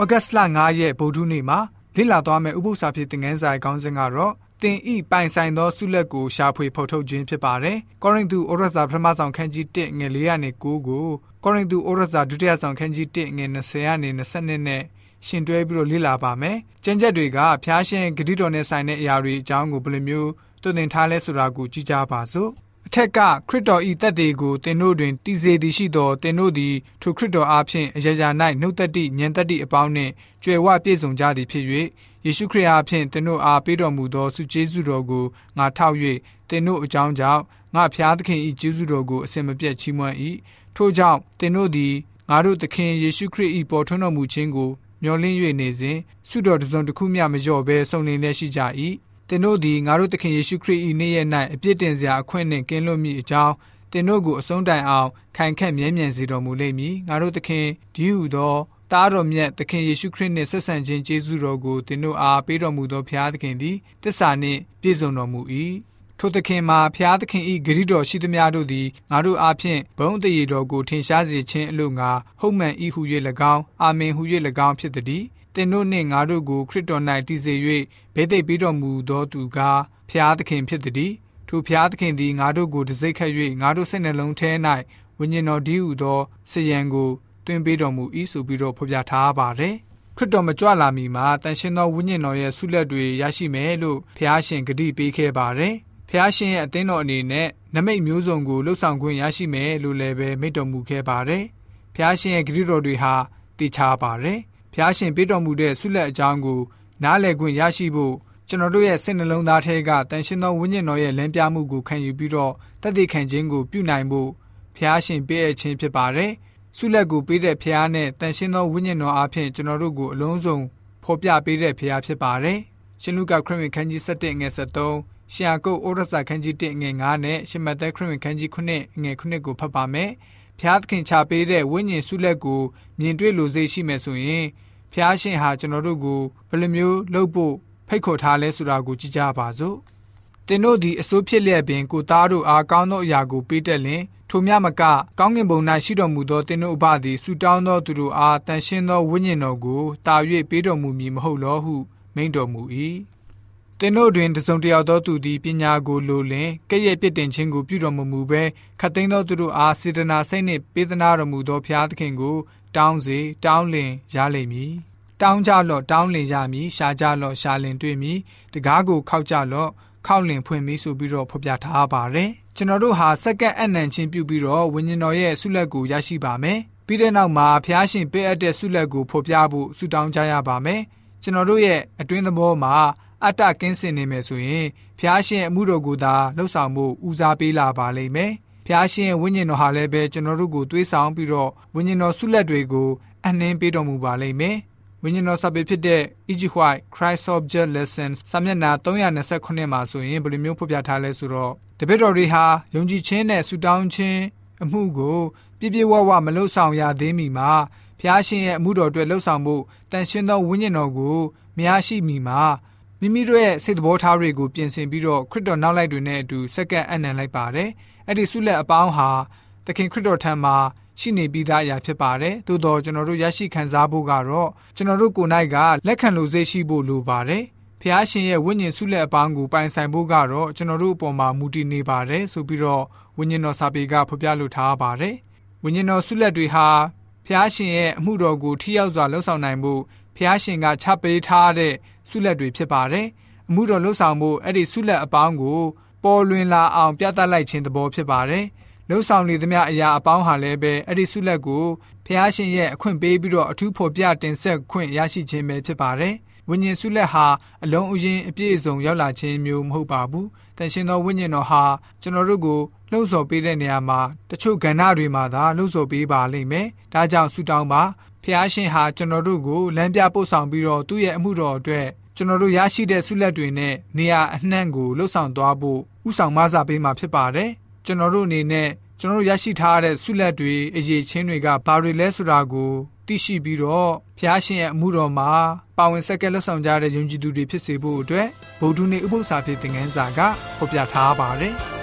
ဩဂတ်စ်လ9ရက်ဗုဒ္ဓနေ့မှာလေ့လာသွားမယ့်ဥပုသ္စာဖြစ်တဲ့ငန်းစာခေါင်းစဉ်ကတော့တင်ဤပိုင်ဆိုင်သောဆုလက်ကိုရှာဖွေဖော်ထုတ်ခြင်းဖြစ်ပါတယ်။ကောရိန္သုဩရစာပထမဆောင်ခန်းကြီး1ငယ်4ရာနေ9ကိုကောရိန္သုဩရစာဒုတိယဆောင်ခန်းကြီး1ငယ်20ရာနေ22နဲ့ရှင်တွဲပြီးတော့လေ့လာပါမယ်။ကျမ်းချက်တွေကဖျားရှင်ဂတိတော်နဲ့ဆိုင်တဲ့အရာတွေအကြောင်းကိုဘယ်လိုမျိုးတုံသင်ထားလဲဆိုတာကိုကြည့်ကြပါစို့။ အထက်ကခရစ်တော်ဤတက်သေးကိုသင်တို့တွင်တည်စေသည်ရှိသောသင်တို့သည်ထိုခရစ်တော်အားဖြင့်အရာရာ၌နှုတ်သက်သည့်ဉာဏ်သက်သည့်အပေါင်းနှင့်ကြွယ်ဝပြည့်စုံကြသည်ဖြစ်၍ယေရှုခရစ်အားဖြင့်သင်တို့အားပေးတော်မူသောဆုကျေးဇူးတော်ကိုငါထောက်၍သင်တို့အကြောင်းကြောင့်ငါဖျားသခင်၏ကျေးဇူးတော်ကိုအစဉ်မပြတ်ချီးမွမ်း၏ထို့ကြောင့်သင်တို့သည်ငါတို့သခင်ယေရှုခရစ်၏ပေါ်ထွန်းတော်မူခြင်းကိုမျှော်လင့်၍နေစဉ်ဆုတော်တစုံတစ်ခုမျှမလျော့ဘဲစုံလင်လျက်ရှိကြ၏ သင်တို့သည်ငါတို့သခင်ယေရှုခရစ်၏နေ့ရက်၌အပြစ်တင်စရာအခွင့်နှင့်ကင်းလွတ်မိအကြောင်းသင်တို့ကိုအဆုံးတိုင်အောင်ခိုင်ခန့်မြဲမြံစေတော်မူလိမ့်မည်ငါတို့သခင်ဒီဟုသောတားတော်မြတ်သခင်ယေရှုခရစ်နှင့်ဆက်ဆံခြင်းကျေးဇူးတော်ကိုသင်တို့အားပေးတော်မူသောဖျားသခင်သည်တစ္ဆာနှင့်ပြည့်စုံတော်မူ၏ထိုသခင်မှာဖျားသခင်၏ဂရုတော်ရှိသမျှတို့သည်ငါတို့အားဖြင့်ဘုန်းတည်တော်ကိုထင်ရှားစေခြင်းအလို့ငါဟုတ်မှန်၏ဟု၍၎င်းအာမင်ဟု၍၎င်းဖြစ်သည် င်တို့နှင့်ငါတို့ကိုခရစ်တော်၌တည်စေ၍ဘေးသိပ်ပြီးတော်မူသောသူကားဖျားသခင်ဖြစ်သည်ထိုဖျားသခင်သည်ငါတို့ကိုတစိ့ခတ်၍ငါတို့စိတ်နှလုံးထဲ၌ဝိညာဉ်တော်ဒီဟုသောစယံကိုတွင်ပေးတော်မူ၏ဆိုပြီးတော့ဖော်ပြထားပါတယ်ခရစ်တော်မကြွလာမီမှာတန်ရှင်သောဝိညာဉ်တော်ရဲ့ဆုလက်တွေရရှိမယ်လို့ဖျားရှင်ဂတိပေးခဲ့ပါတယ်ဖျားရှင်ရဲ့အသင်းတော်အနေနဲ့နမိတ်မျိုးစုံကိုလှုပ်ဆောင်ခွင့်ရရှိမယ်လို့လည်းပဲမိန့်တော်မူခဲ့ပါတယ်ဖျားရှင်ရဲ့ဂတိတော်တွေဟာတည်ချပါတယ် ဖျားရှင်ပေးတော်မူတဲ့ဆုလက်အကြောင်းကိုနားလည်ခွင့်ရရှိဖို့ကျွန်တော်တို့ရဲ့စိတ်နှလုံးသားထဲကတန်ရှင်သောဝိညာဉ်တော်ရဲ့လမ်းပြမှုကိုခံယူပြီးတော့တည်တည်ခံခြင်းကိုပြုနိုင်ဖို့ဖျားရှင်ပေးအပ်ခြင်းဖြစ်ပါတယ်။ဆုလက်ကိုပေးတဲ့ဖျားနဲ့တန်ရှင်သောဝိညာဉ်တော်အားဖြင့်ကျွန်တော်တို့ကိုအလုံးစုံဖော်ပြပေးတဲ့ဖျားဖြစ်ပါတယ်။ရှင်လုကာခရစ်ဝင်ခန်းကြီး7ငွေ73ရှီယာကုတ်ဩရစာခန်းကြီး1ငွေ9နဲ့ရှမသက်ခရစ်ဝင်ခန်းကြီး9ငွေ9ကိုဖတ်ပါမယ်။ဖျားသခင်ချပေးတဲ့ဝိညာဉ်ဆုလက်ကိုမြင်တွေ့လို့စိတ်ရှိမယ်ဆိုရင် ဖျားရှင်ဟာကျွန်တော်တို့ကိုဘယ်လိုမျိုးလုပ်ဖို့ဖိတ်ခေါ်ထားလဲဆိုတာကိုကြည့်ကြပါစို့တင်တို့သည်အစိုးဖြစ်လျက်ပင်ကိုသားတို့အားကောင်းသောအရာကိုပေးတတ်လင်ထိုမြမကကောင်းကင်ဘုံ၌ရှိတော်မူသောတင်တို့အဘသည်ဆူတောင်းသောသူတို့အားတန်ရှင်းသောဝိညာဉ်တော်ကိုတာ၍ပေးတော်မူမည်မဟုတ်လောဟုမိန့်တော်မူ၏ တင်တို့တွင်တစုံတယောက်သောသူသည်ပညာကိုလိုလင်ကဲ့ရဲ့ပြစ်တင်ခြင်းကိုပြုတော်မမူဘဲခတ်သိမ်းသောသူတို့အားစေတနာစိတ်နှင့်ပေးသနာတော်မူသောဖျားသခင်ကို တောင်းစေတောင်းလင်ရလိမ့်မည်တောင်းကြလော့တောင်းလင်ရမည်ရှာကြလော့ရှာလင်တွေ့မည်တကားကိုခောက်ကြလော့ခောက်လင်ဖွင့်ပြီးဆိုပြီးတော့ဖော်ပြထားပါတယ်ကျွန်တော်တို့ဟာစက္ကန့်အနံချင်းပြုပြီးတော့ဝိညာဉ်တော်ရဲ့ဆုလက်ကိုရရှိပါမယ်ပြီးတဲ့နောက်မှာဖျားရှင်ပေးအပ်တဲ့ဆုလက်ကိုဖော်ပြဖို့ဆုတောင်းကြရပါမယ်ကျွန်တော်တို့ရဲ့အတွင်းသဘောမှာ အတ္တကင်းစင်နေမယ်ဆိုရင်ဖျားရှင်အမှုတော်ကိုသာလှုပ်ဆောင်ဖို့ဦးစားပေးလာပါလိမ့်မယ်ဖျားရှင်ဝိညာဉ်တော်ဟာလည်းပဲကျွန်တော်တို့ကိုတွေးဆောင်ပြီးတော့ဝိညာဉ်တော်ဆုလက်တွေကိုအနှင်းပေးတော်မူပါလိမ့်မယ်။ဝိညာဉ်တော်စာပေဖြစ်တဲ့ E.G. White Christ Object Lessons စာမျက်နှာ329မှာဆိုရင်ဘယ်လိုမျိုးဖော်ပြထားလဲဆိုတော့တပည့်တော်တွေဟာယုံကြည်ခြင်းနဲ့ဆုတောင်းခြင်းအမှုကိုပြည့်ပြည့်ဝဝမလှုပ်ဆောင်ရသေးမီမှာဖျားရှင်ရဲ့အမှုတော်အတွက်လှုပ်ဆောင်ဖို့တန်ရှင်းသောဝိညာဉ်တော်ကိုမရရှိမီမှာ မိမိတို့ရဲ့စိတ်သဘောထားတွေကိုပြင်ဆင်ပြီးတော့ခရစ်တော်နောက်လိုက်တွေနဲ့အတူစက္ကန့်အနံလိုက်ပါတယ်။အဲ့ဒီဆုလက်အပေါင်းဟာသခင်ခရစ်တော်ထံမှာရှိနေပြီးသားအရာဖြစ်ပါတယ်။သို့တော့ကျွန်တော်တို့ရရှိခံစားဖို့ကတော့ကျွန်တော်တို့ကိုယ်၌ကလက်ခံလို့စိတ်ရှိဖို့လိုပါတယ်။ဖျားရှင်ရဲ့ဝိညာဉ်ဆုလက်အပေါင်းကိုပိုင်ဆိုင်ဖို့ကတော့ကျွန်တော်တို့အပေါ်မှာမူတည်နေပါတယ်ဆိုပြီးတော့ဝိညာဉ်တော်စာပေကဖော်ပြလိုထားပါတယ်။ဝိညာဉ်တော်ဆုလက်တွေဟာဖျားရှင်ရဲ့အမှုတော်ကိုထိရောက်စွာလှုပ်ဆောင်နိုင်ဖို့ ဖျားရှင်ကချပေးထားတဲ့ဆုလက်တွေဖြစ်ပါတယ်။အမှုတော်လှုပ်ဆောင်ဖို့အဲ့ဒီဆုလက်အပေါင်းကိုပေါ်လွင်လာအောင်ပြသလိုက်ခြင်းသဘောဖြစ်ပါတယ်။လှုပ်ဆောင်နေသမျှအရာအပေါင်းဟာလည်းပဲအဲ့ဒီဆုလက်ကိုဖျားရှင်ရဲ့အခွင့်ပေးပြီးတော့အထူးဖော်ပြတင်ဆက်ခွင့်ရရှိခြင်းပဲဖြစ်ပါတယ်။ဝိညာဉ်ဆုလက်ဟာအလုံးအရင်အပြည့်အစုံရောက်လာခြင်းမျိုးမဟုတ်ပါဘူး။တန်ရှင်သောဝိညာဉ်တော်ဟာကျွန်တော်တို့ကိုလှုပ်ဆော်ပေးတဲ့နေရာမှာတချို့ကဏ္ဍတွေမှာသာလှုပ်ဆော်ပေးပါလိမ့်မယ်။ဒါကြောင့်ဆုတောင်းပါ ဖျားရှင်ဟာကျွန်တော်တို့ကိုလမ်းပြပို့ဆောင်ပြီးတော့သူ့ရဲ့အမှုတော်အတွက်ကျွန်တော်တို့ရရှိတဲ့ဆုလက်တွေနဲ့နေရာအနှံ့ကိုလှုပ်ဆောင်သွားဖို့ဥဆောင်မဆာပေးမှာဖြစ်ပါတယ်။ကျွန်တော်တို့အနေနဲ့ကျွန်တော်တို့ရရှိထားတဲ့ဆုလက်တွေအရေးချင်းတွေကဘာတွေလဲဆိုတာကိုသိရှိပြီးတော့ဖျားရှင်ရဲ့အမှုတော်မှာပါဝင်ဆက်ကဲလှုပ်ဆောင်ကြတဲ့ယုံကြည်သူတွေဖြစ်စေဖို့အတွက်ဗုဒ္ဓနေ့ဥပုသ္စာဖြစ်တဲ့ငန်းစာကဖော်ပြထားပါတယ်။